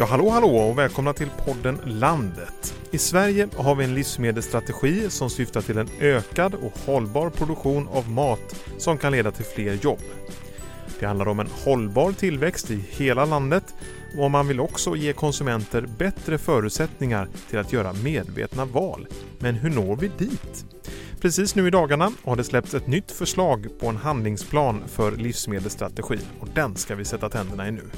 Ja, hallå hallå och välkomna till podden Landet. I Sverige har vi en livsmedelsstrategi som syftar till en ökad och hållbar produktion av mat som kan leda till fler jobb. Det handlar om en hållbar tillväxt i hela landet och man vill också ge konsumenter bättre förutsättningar till att göra medvetna val. Men hur når vi dit? Precis nu i dagarna har det släppts ett nytt förslag på en handlingsplan för livsmedelsstrategin och den ska vi sätta tänderna i nu.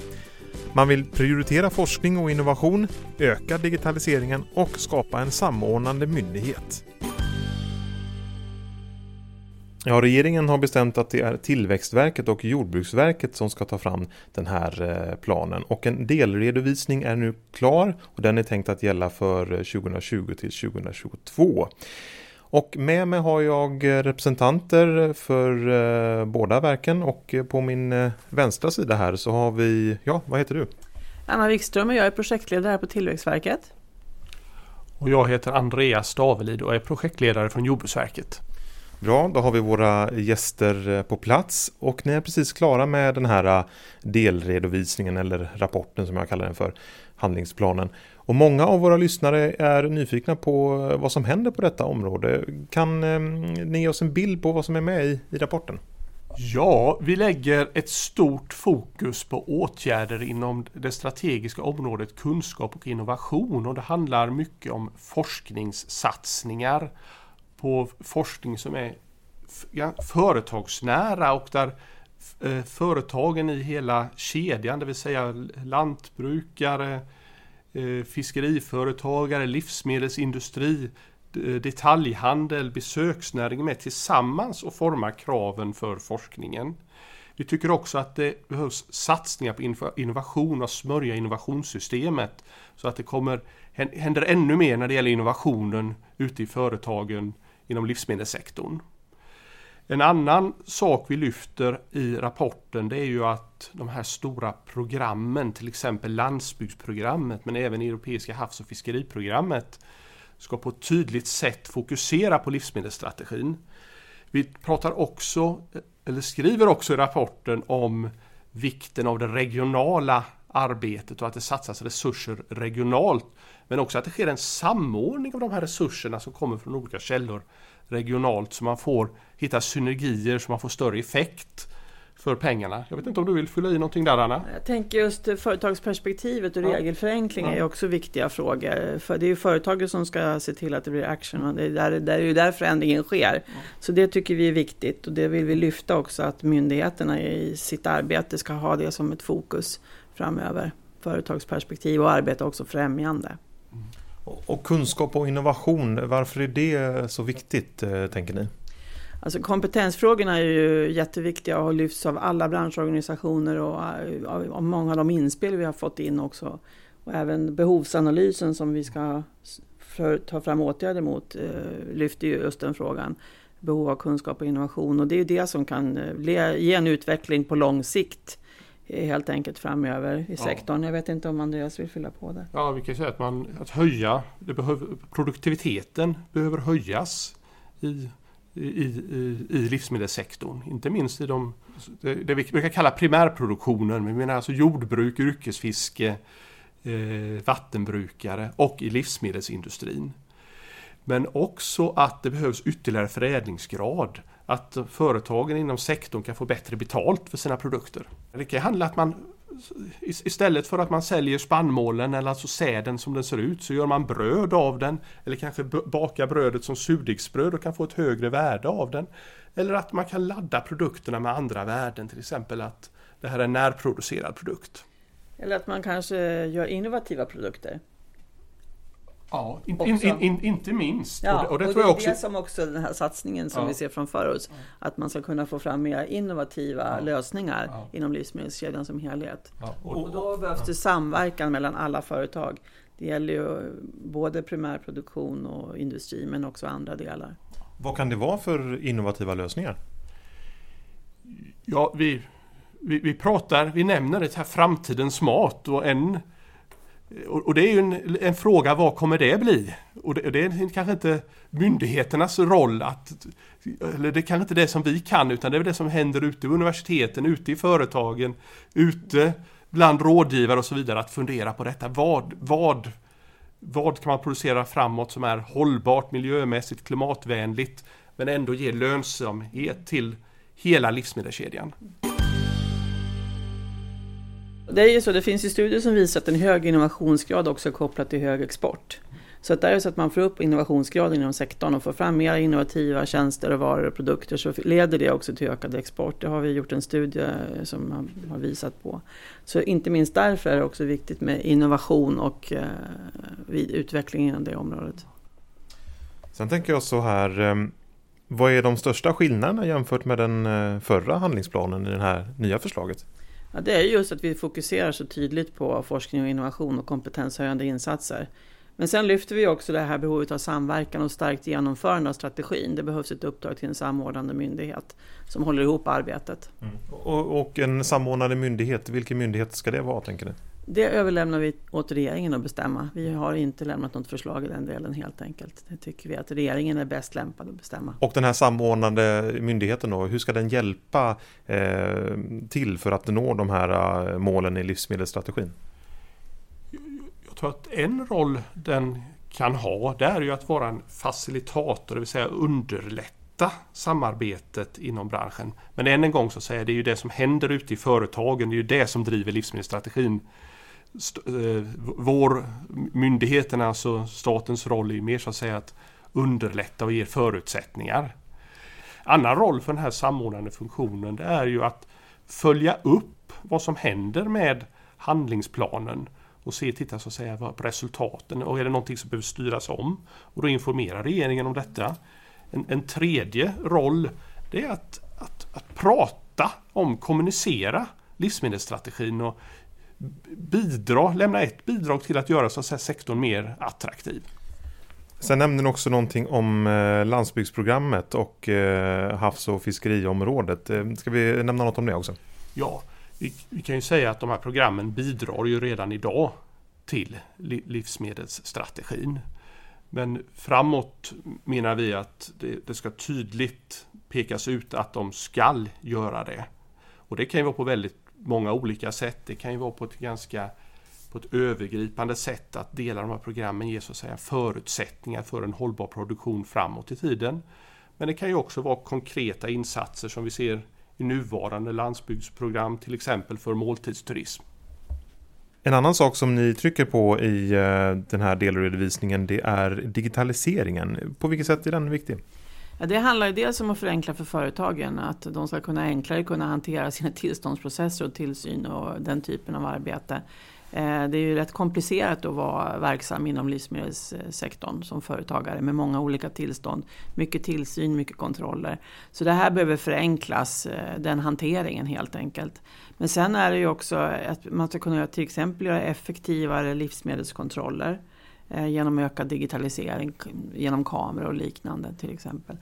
Man vill prioritera forskning och innovation, öka digitaliseringen och skapa en samordnande myndighet. Ja, regeringen har bestämt att det är Tillväxtverket och Jordbruksverket som ska ta fram den här eh, planen och en delredovisning är nu klar och den är tänkt att gälla för eh, 2020 till 2022. Och med mig har jag representanter för eh, båda verken och på min eh, vänstra sida här så har vi, ja vad heter du? Anna Wikström och jag är projektledare här på Tillväxtverket. Och jag heter Andreas Stavelid och är projektledare från Jordbruksverket. Bra, då har vi våra gäster eh, på plats och ni är precis klara med den här delredovisningen eller rapporten som jag kallar den för, handlingsplanen. Och många av våra lyssnare är nyfikna på eh, vad som händer på detta område. Kan ehm, ni ge oss en bild på vad som är med i, i rapporten? Ja, vi lägger ett stort fokus på åtgärder inom det strategiska området kunskap och innovation och det handlar mycket om forskningssatsningar på forskning som är företagsnära och där eh, företagen i hela kedjan, det vill säga lantbrukare, Eh, fiskeriföretagare, livsmedelsindustri, eh, detaljhandel, besöksnäring med tillsammans och forma kraven för forskningen. Vi tycker också att det behövs satsningar på innovation och smörja innovationssystemet så att det kommer, händer ännu mer när det gäller innovationen ute i företagen inom livsmedelssektorn. En annan sak vi lyfter i rapporten det är ju att de här stora programmen, till exempel landsbygdsprogrammet men även Europeiska havs och fiskeriprogrammet ska på ett tydligt sätt fokusera på livsmedelsstrategin. Vi pratar också, eller skriver också i rapporten om vikten av det regionala arbetet och att det satsas resurser regionalt. Men också att det sker en samordning av de här resurserna som kommer från olika källor regionalt så man får hitta synergier så man får större effekt för pengarna. Jag vet inte om du vill fylla i någonting där Anna? Jag tänker just företagsperspektivet och ja. regelförenkling ja. är också viktiga frågor. För det är ju företaget som ska se till att det blir action och det är, där, det är ju där förändringen sker. Ja. Så det tycker vi är viktigt och det vill vi lyfta också att myndigheterna i sitt arbete ska ha det som ett fokus framöver. Företagsperspektiv och arbeta också främjande. Och kunskap och innovation, varför är det så viktigt eh, tänker ni? Alltså kompetensfrågorna är ju jätteviktiga och har lyfts av alla branschorganisationer och eh, av många av de inspel vi har fått in också. Och även behovsanalysen som vi ska ta fram åtgärder mot eh, lyfter ju just den frågan. Behov av kunskap och innovation och det är ju det som kan ge en utveckling på lång sikt helt enkelt framöver i sektorn. Ja. Jag vet inte om Andreas vill fylla på det. Ja, vi kan säga att, man, att höja, det behöver, produktiviteten behöver höjas i, i, i, i livsmedelssektorn. Inte minst i de, det, det vi brukar kalla primärproduktionen. Vi menar alltså jordbruk, yrkesfiske, eh, vattenbrukare och i livsmedelsindustrin. Men också att det behövs ytterligare förädlingsgrad att företagen inom sektorn kan få bättre betalt för sina produkter. Det kan handla om att man istället för att man säljer spannmålen eller alltså säden som den ser ut så gör man bröd av den eller kanske bakar brödet som surdegsbröd och kan få ett högre värde av den. Eller att man kan ladda produkterna med andra värden, till exempel att det här är en närproducerad produkt. Eller att man kanske gör innovativa produkter. Ja, in, in, in, inte minst. Ja, och det, och det, och tror jag också... det är det som också den här satsningen som ja. vi ser framför oss. Ja. Att man ska kunna få fram mer innovativa ja. lösningar inom livsmedelskedjan som helhet. Och, och, då behövs det samverkan mellan alla företag. Det gäller ju både primärproduktion och industri men också andra delar. Vad kan det vara för innovativa lösningar? Ja, vi, vi, vi pratar, vi nämner det här framtidens mat och en och det är ju en, en, fråga, vad kommer det bli? Och det, det, är kanske inte myndigheternas roll att, eller det är kanske inte det som vi kan, utan det är det som händer ute i universiteten, ute i företagen, ute bland rådgivare och så vidare att fundera på detta. Vad, vad, vad kan man producera framåt som är hållbart, miljömässigt, klimatvänligt men ändå ger lönsamhet till hela livsmedelskedjan? Det är ju så, det finns ju studier som visar att en hög innovationsgrad också är kopplat till hög export. Så att där är det så att man får upp innovationsgraden inom sektorn och får fram mer innovativa tjänster och varor och produkter så leder det också till ökad export. Det har vi gjort en studie som har visat på. Så inte minst därför är det också viktigt med innovation och eh, vid utveckling inom det området. Sen tänker jag så här, ehm, vad är de största skillnaderna jämfört med den eh, förra handlingsplanen i det här nya förslaget? Ja, det är just att vi fokuserar så tydligt på forskning och innovation och kompetenshöjande insatser. Men sen lyfter vi också det här behovet av samverkan och starkt genomförande av strategin. Det behövs ett uppdrag till en samordnande myndighet som håller ihop arbetet. Mm. Och, och, en samordnande myndighet, vilken myndighet ska det vara tänker ni? Det överlämnar vi åt regeringen att bestämma. Vi har inte lämnat något förslag i den delen helt enkelt. Det tycker vi att regeringen är bäst lämpad att bestämma. Och den här samordnande myndigheten då, hur ska den hjälpa eh, till för att nå de här eh, målen i livsmedelsstrategin? Jag tror att en roll den kan ha, det är ju att vara en facilitator, det vill säga underlätta samarbetet inom branschen. Men än en gång så säger jag, det är ju det som händer ute i företagen, det är ju det som driver livsmedelsstrategin. Eh, vår myndigheterna, alltså statens roll, är ju mer så att säga att underlätta och ge förutsättningar. Annan roll för den här samordnande funktionen det är ju att följa upp vad som händer med handlingsplanen och se, titta så att säga på resultaten och är det någonting som behöver styras om och då informera regeringen om detta. En, en tredje roll det är att, att, att prata om, kommunicera livsmedelsstrategin och bidra, lämna ett bidrag till att göra så att säga, sektorn mer attraktiv. Sen nämnde ni också någonting om eh, landsbygdsprogrammet och eh, havs och fiskeriområdet. Eh, ska vi nämna något om det också? Ja, vi, vi, kan ju säga att de här programmen bidrar ju redan idag till li, livsmedelsstrategin. Men framåt menar vi att det, det ska tydligt pekas ut att de skall göra det. Och det kan ju vara på väldigt många olika sätt. Det kan ju vara på ett ganska på ett övergripande sätt att dela de här programmen ger så att säga förutsättningar för en hållbar produktion framåt i tiden. Men det kan ju också vara konkreta insatser som vi ser i nuvarande landsbygdsprogram, till exempel för måltidsturism. En annan sak som ni trycker på i eh, den här delredovisningen det är digitaliseringen. På vilket sätt är den viktig? Ja, det handlar ju dels om att förenkla för företagen, att de ska kunna enklare kunna hantera sina tillståndsprocesser och tillsyn och den typen av arbete. Eh, det är ju rätt komplicerat att vara verksam inom livsmedelssektorn som företagare med många olika tillstånd. Mycket tillsyn, mycket kontroller. Så det här behöver förenklas, eh, den hanteringen helt enkelt. Men sen är det ju också att man ska kunna till exempel göra effektivare livsmedelskontroller. Eh, genom ökad digitalisering, genom kameror och liknande till exempel.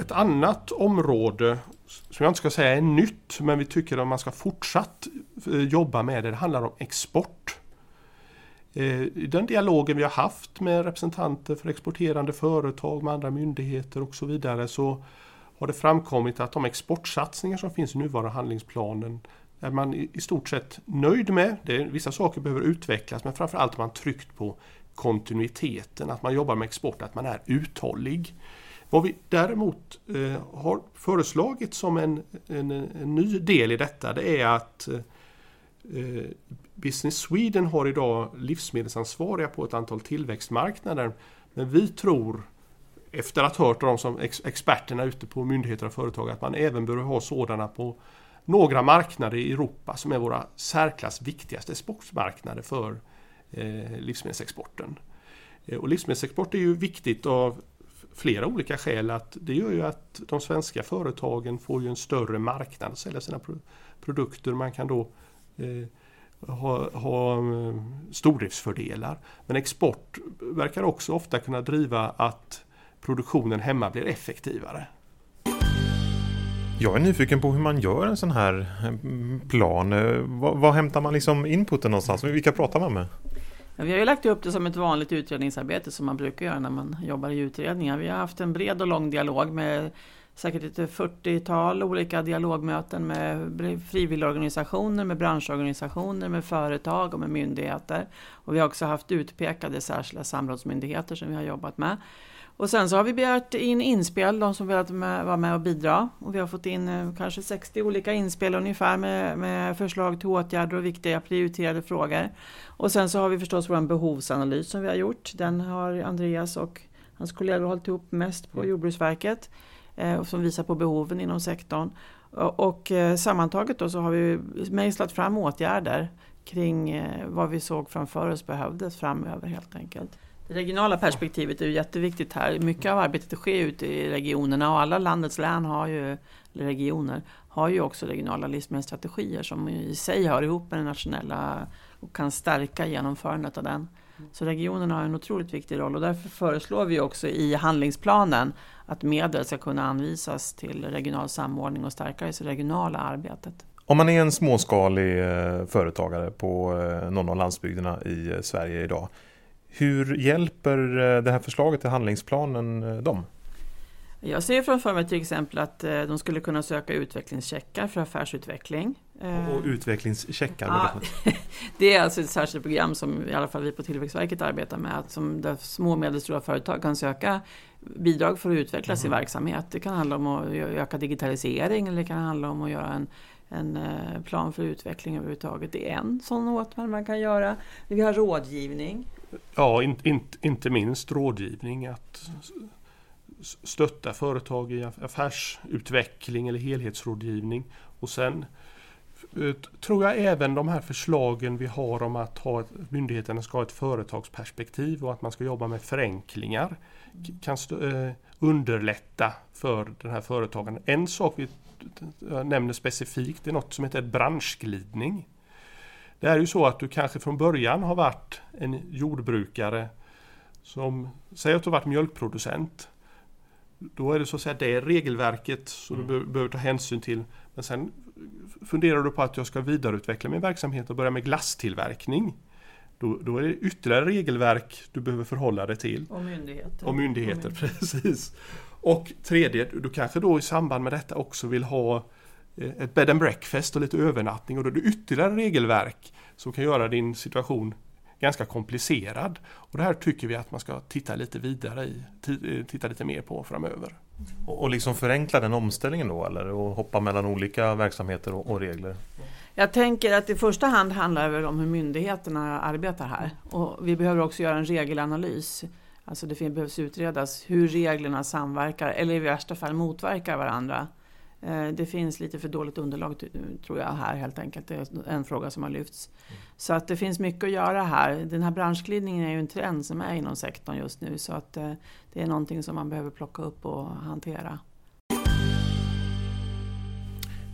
Ett annat område som jag inte ska säga är nytt men vi tycker att man ska fortsatt eh, jobba med det, det handlar om export. Eh, I den dialogen vi har haft med representanter för exporterande företag, med andra myndigheter och så vidare så har det framkommit att de exportsatsningar som finns i nuvarande handlingsplanen är man i stort sett nöjd med. Det är, vissa saker behöver utvecklas men framförallt har man tryckt på kontinuiteten, att man jobbar med export, att man är uthållig. Vad vi däremot eh, har föreslagit som en, en, en, ny del i detta det är att eh, Business Sweden har idag livsmedelsansvariga på ett antal tillväxtmarknader. Men vi tror, efter att ha hört de som ex, experterna ute på myndigheter och företag, att man även bör ha sådana på några marknader i Europa som är våra särklass viktigaste exportmarknader för eh, livsmedelsexporten. Eh, och livsmedelsexport är ju viktigt av flera olika skäl. Att det gör ju att de svenska företagen får ju en större marknad att sälja sina produkter. Man kan då eh, ha, ha eh, stordriftsfördelar. Men export verkar också ofta kunna driva att produktionen hemma blir effektivare. Jag är nyfiken på hur man gör en sån här eh, plan. Eh, vad, vad hämtar man liksom inputen någonstans? Vilka pratar man med? Ja, vi har ju lagt upp det som ett vanligt utredningsarbete som man brukar göra när man jobbar i utredningar. Vi har haft en bred och lång dialog med säkert ett 40-tal olika dialogmöten med frivilligorganisationer, med branschorganisationer, med företag och med myndigheter. Och vi har också haft utpekade särskilda samrådsmyndigheter som vi har jobbat med. Och sen så har vi begärt in inspel, de som velat vara med och bidra. Och vi har fått in eh, kanske 60 olika inspel ungefär med, med förslag till åtgärder och viktiga prioriterade frågor. Och sen så har vi förstås vår behovsanalys som vi har gjort. Den har Andreas och hans kollegor hållit ihop mest på mm. Jordbruksverket. Eh, som visar på behoven inom sektorn. Och, och eh, sammantaget då så har vi mejslat fram åtgärder kring eh, vad vi såg framför oss behövdes framöver helt enkelt. Det regionala perspektivet är ju jätteviktigt här. Mycket av arbetet sker ute i regionerna och alla landets län har ju, regioner har ju också regionala livsmedelsstrategier som i sig hör ihop med den nationella och kan stärka genomförandet av den. Så regionerna har en otroligt viktig roll och därför föreslår vi också i handlingsplanen att medel ska kunna anvisas till regional samordning och stärka det regionala arbetet. Om man är en småskalig eh, företagare på eh, någon av landsbygderna i eh, Sverige idag hur hjälper eh, det här förslaget till handlingsplanen eh, dem? Jag ser framför mig till exempel att eh, de skulle kunna söka utvecklingscheckar för affärsutveckling. Och utvecklingscheckar? Ja, det är alltså ett särskilt program som i alla fall vi på Tillväxtverket arbetar med. Som där små och medelstora företag kan söka bidrag för att utveckla mm. sin verksamhet. Det kan handla om att öka digitalisering eller det kan handla om att göra en en plan för utveckling överhuvudtaget. Det är en sån åtgärd man kan göra. Vi har rådgivning. Ja, in, in, inte minst rådgivning. Att stötta företag i affärsutveckling eller helhetsrådgivning. Och sen eh, tror jag även de här förslagen vi har om att ha ett, myndigheterna ska ha ett företagsperspektiv och att man ska jobba med förenklingar kan stö, eh, underlätta för den här företagaren. En sak vi nämner specifikt är något som heter branschglidning. Det är ju så att du kanske från början har varit en jordbrukare som, säger att du har varit mjölkproducent. Då är det så att säga det regelverket som mm. du behöver ta hänsyn till. Men sen funderar du på att jag ska vidareutveckla min verksamhet och börja med glasstillverkning. Då, då är det ytterligare regelverk du behöver förhålla dig till. Och myndigheter. Och myndigheter, och myndigheter. precis. Och tredje, du kanske då i samband med detta också vill ha ett bed and breakfast och lite övernattning och då är det ytterligare regelverk som kan göra din situation ganska komplicerad. Och det här tycker vi att man ska titta lite vidare i, eh, titta lite mer på framöver. Och liksom förenkla den omställningen då eller och hoppa mellan olika verksamheter och, och regler? Jag tänker att i första hand handlar det om hur myndigheterna arbetar här. Och vi behöver också göra en regelanalys. Alltså det behövs utredas hur reglerna samverkar eller i värsta fall motverkar varandra. Eh, det finns lite för dåligt underlag tror jag här helt enkelt. Det är en fråga som har lyfts. Mm. Så att det finns mycket att göra här. Den här branschglidningen är ju en trend som är inom sektorn just nu. Så att eh, det är någonting som man behöver plocka upp och hantera.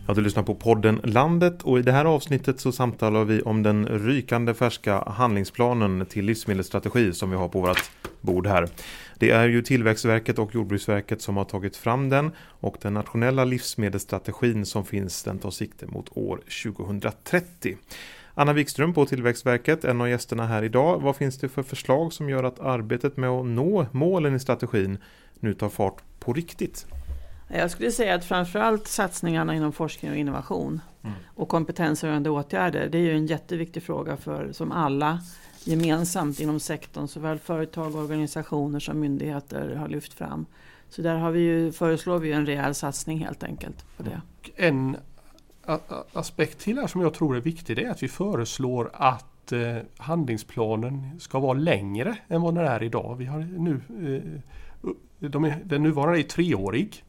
Ja, du lyssnar på podden Landet och i det här avsnittet så samtalar vi om den rykande färska handlingsplanen till livsmedelsstrategi som vi har på vårt bord här. Det är ju Tillväxtverket och Jordbruksverket som har tagit fram den och den nationella livsmedelsstrategin som finns den tar sikte mot år 2030. Anna Wikström på Tillväxtverket, en av gästerna här idag. Vad finns det för förslag som gör att arbetet med att nå målen i strategin nu tar fart på riktigt? Jag skulle säga att framförallt satsningarna inom forskning och innovation mm. och kompetenshöjande åtgärder, det är ju en jätteviktig fråga för som alla gemensamt inom sektorn, såväl företag, organisationer som myndigheter har lyft fram. Så där har vi ju, föreslår vi en rejäl satsning helt enkelt på det. En aspekt till här som jag tror är viktig det är att vi föreslår att eh, handlingsplanen ska vara längre än vad den är idag. Vi har nu, eh, de är, den nuvarande är treårig.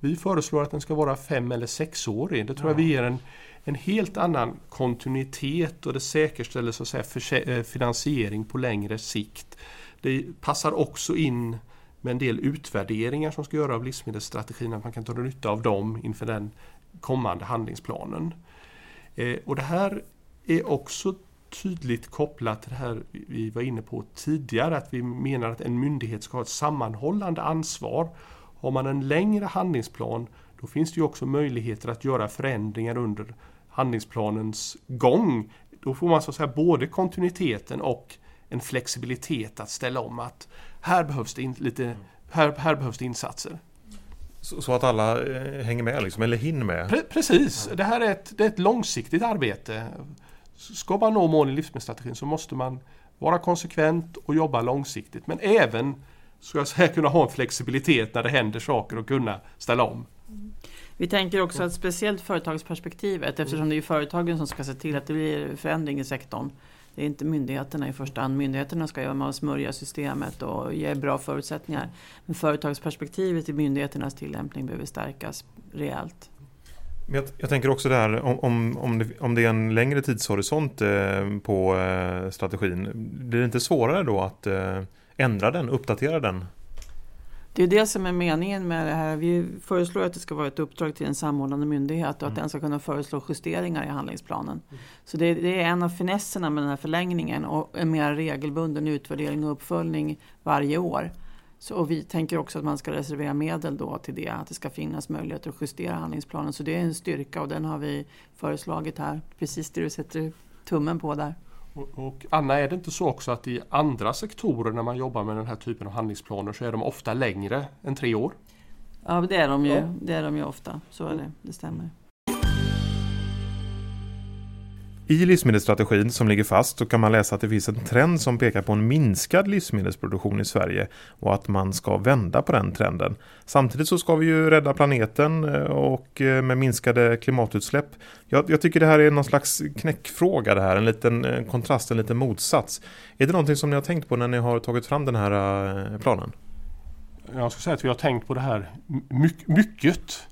Vi föreslår att den ska vara fem eller sexårig. Det tror jag vi ger en en helt annan kontinuitet och det säkerställer så att säga, eh, finansiering på längre sikt. Det passar också in med en del utvärderingar som ska göras av livsmedelsstrategin, att man kan ta nytta av dem inför den kommande handlingsplanen. Eh, och det här är också tydligt kopplat till det här vi var inne på tidigare, att vi menar att en myndighet ska ha ett sammanhållande ansvar. Har man en längre handlingsplan, då finns det ju också möjligheter att göra förändringar under handlingsplanens gång. Då får man så att säga både kontinuiteten och en flexibilitet att ställa om att här behövs det, in, lite, här, här behövs insatser. Så, så att alla eh, hänger med liksom, eller hinner med? Pre precis, det här är ett, det är ett långsiktigt arbete. Ska man nå mål i livsmedelsstrategin så måste man vara konsekvent och jobba långsiktigt men även ska jag säga, kunna ha en flexibilitet när det händer saker och kunna ställa om. Vi tänker också att speciellt företagsperspektivet eftersom det är företagen som ska se till att det blir förändring i sektorn. Det är inte myndigheterna i första hand. Myndigheterna ska jobba med att smörja systemet och ge bra förutsättningar. Men företagsperspektivet i myndigheternas tillämpning behöver stärkas rejält. Men jag, jag, tänker också där om, om, det, om det är en längre tidshorisont eh, på eh, strategin. Blir det inte svårare då att eh, ändra den, uppdatera den? Det är det som är meningen med det här. Vi föreslår att det ska vara ett uppdrag till en samordnande myndighet och att mm. den ska kunna föreslå justeringar i handlingsplanen. Mm. Så det, det, är en av finesserna med den här förlängningen och en mer regelbunden utvärdering och uppföljning varje år. Så, och vi tänker också att man ska reservera medel då till det, att det ska finnas möjligheter att justera handlingsplanen. Så det är en styrka och den har vi föreslagit här, precis det du sätter tummen på där. Och Anna, är det inte så också att i andra sektorer när man jobbar med den här typen av handlingsplaner så är de ofta längre än tre år? Ja, det är de ju, ja. det är de ju ofta. Så är det, det stämmer. I livsmedelsstrategin som ligger fast så kan man läsa att det finns en trend som pekar på en minskad livsmedelsproduktion i Sverige och att man ska vända på den trenden. Samtidigt så ska vi ju rädda planeten eh, och eh, med minskade klimatutsläpp. Jag, jag tycker det här är någon slags knäckfråga det här, en liten eh, kontrast, en liten motsats. Är det någonting som ni har tänkt på när ni har tagit fram den här planen? Jag skulle säga att vi har tänkt på det här mycket.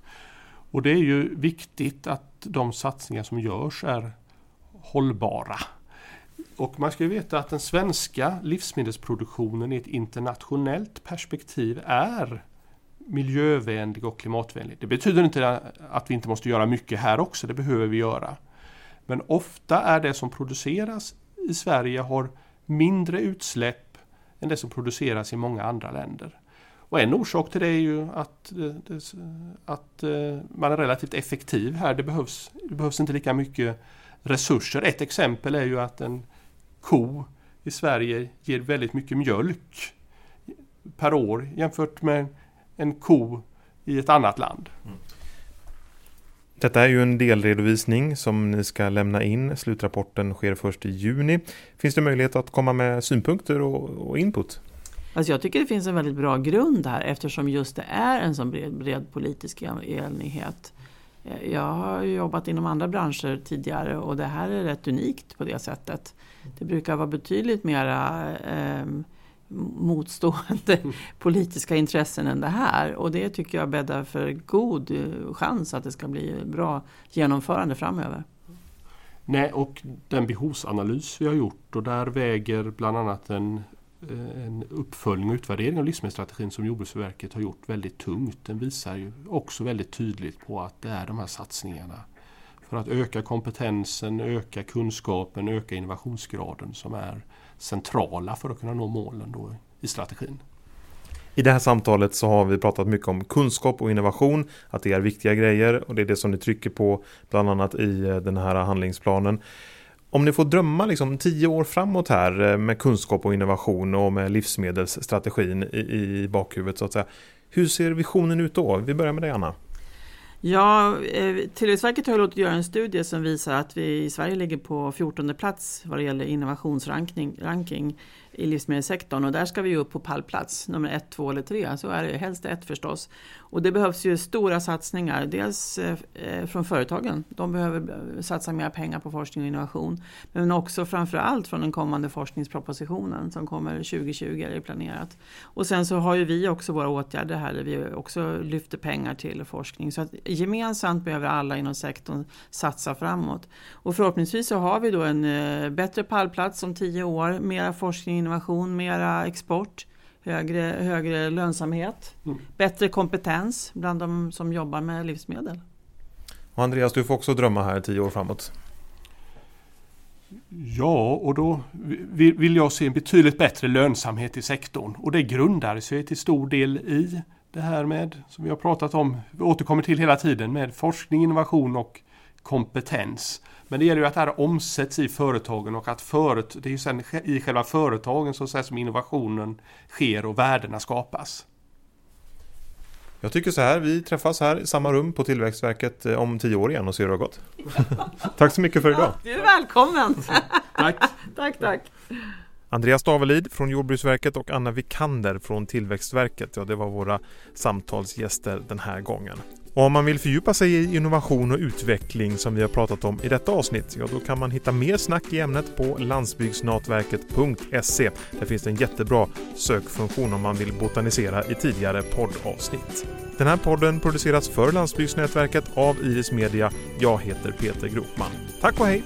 Och det är ju viktigt att de satsningar som görs är hållbara. Och man ska veta att den svenska livsmedelsproduktionen i ett internationellt perspektiv är miljövänlig och klimatvänlig. Det betyder inte att vi inte måste göra mycket här också, det behöver vi göra. Men ofta är det som produceras i Sverige har mindre utsläpp än det som produceras i många andra länder. Och en orsak till det är ju att, eh, att eh, man är relativt effektiv här. Det behövs, det behövs inte lika mycket resurser. Ett exempel är ju att en ko i Sverige ger väldigt mycket mjölk per år jämfört med en ko i ett annat land. Mm. Detta är ju en delredovisning som ni ska lämna in. Slutrapporten sker först i juni. Finns det möjlighet att komma med synpunkter och, och input? Alltså jag tycker det finns en väldigt bra grund här eftersom just det är en sån bred, bred politisk enighet. Jag har jobbat inom andra branscher tidigare och det här är rätt unikt på det sättet. Det brukar vara betydligt mera eh, motstående politiska intressen än det här. Och det tycker jag bäddar för god chans att det ska bli bra genomförande framöver. Nej, och den behovsanalys vi har gjort och där väger bland annat en Eh, en uppföljning och utvärdering av livsmedelsstrategin som Jordbruksverket har gjort väldigt tungt. Den visar ju också väldigt tydligt på att det är de här satsningarna för att öka kompetensen, öka kunskapen, öka innovationsgraden som är centrala för att kunna nå målen då i strategin. I det här samtalet så har vi pratat mycket om kunskap och innovation, att det är viktiga grejer och det är det som ni trycker på bland annat i eh, den här handlingsplanen. Om ni får drömma liksom tio år framåt här eh, med kunskap och innovation och med livsmedelsstrategin i, i bakhuvudet så att säga. Hur ser visionen ut då? Vi börjar med dig Anna. Ja, eh, Tillväxtverket har låtit göra en studie som visar att vi i Sverige ligger på 14 plats vad det gäller innovationsranking i livsmedelssektorn och där ska vi upp på pallplats, nummer ett, två eller tre. Så är det, helst ett förstås. Och det behövs ju stora satsningar, dels eh, eh, från företagen. De behöver eh, satsa mer pengar på forskning och innovation. Men också framförallt från den kommande forskningspropositionen som kommer 2020 är planerat. Och sen så har ju vi också våra åtgärder här där vi också lyfter pengar till forskning. Så att gemensamt behöver alla inom sektorn satsa framåt. Och förhoppningsvis så har vi då en bättre pallplats om tio år, mera forskning innovation, mera export, högre, högre lönsamhet, mm. bättre kompetens bland de som jobbar med livsmedel. Och Andreas, du får också drömma här tio år framåt. Ja, och då vill jag se en betydligt bättre lönsamhet i sektorn. Och det grundar sig till stor del i det här med, som vi har pratat om, vi återkommer till hela tiden, med forskning, innovation och kompetens. Men det gäller ju att det här omsätts i företagen och att föret, det är ju sen i själva företagen så att säga, som innovationen sker och värdena skapas. Jag tycker så här, vi träffas här i samma rum på Tillväxtverket eh, om tio år igen och ser hur det har gått. tack så mycket för idag. Du är välkommen! Tack! tack, tack! Andreas Davelid från Jordbruksverket och Anna Vikander från Tillväxtverket. Ja, det var våra samtalsgäster den här gången. Och om man vill fördjupa sig i innovation och utveckling som vi har pratat om i detta avsnitt, ja då kan man hitta mer snack i ämnet på landsbygdsnatverket.se. Där finns det en jättebra sökfunktion om man vill botanisera i tidigare poddavsnitt. Den här podden produceras för Landsbygdsnätverket av Iris Media. Jag heter Peter Gropman. Tack och hej!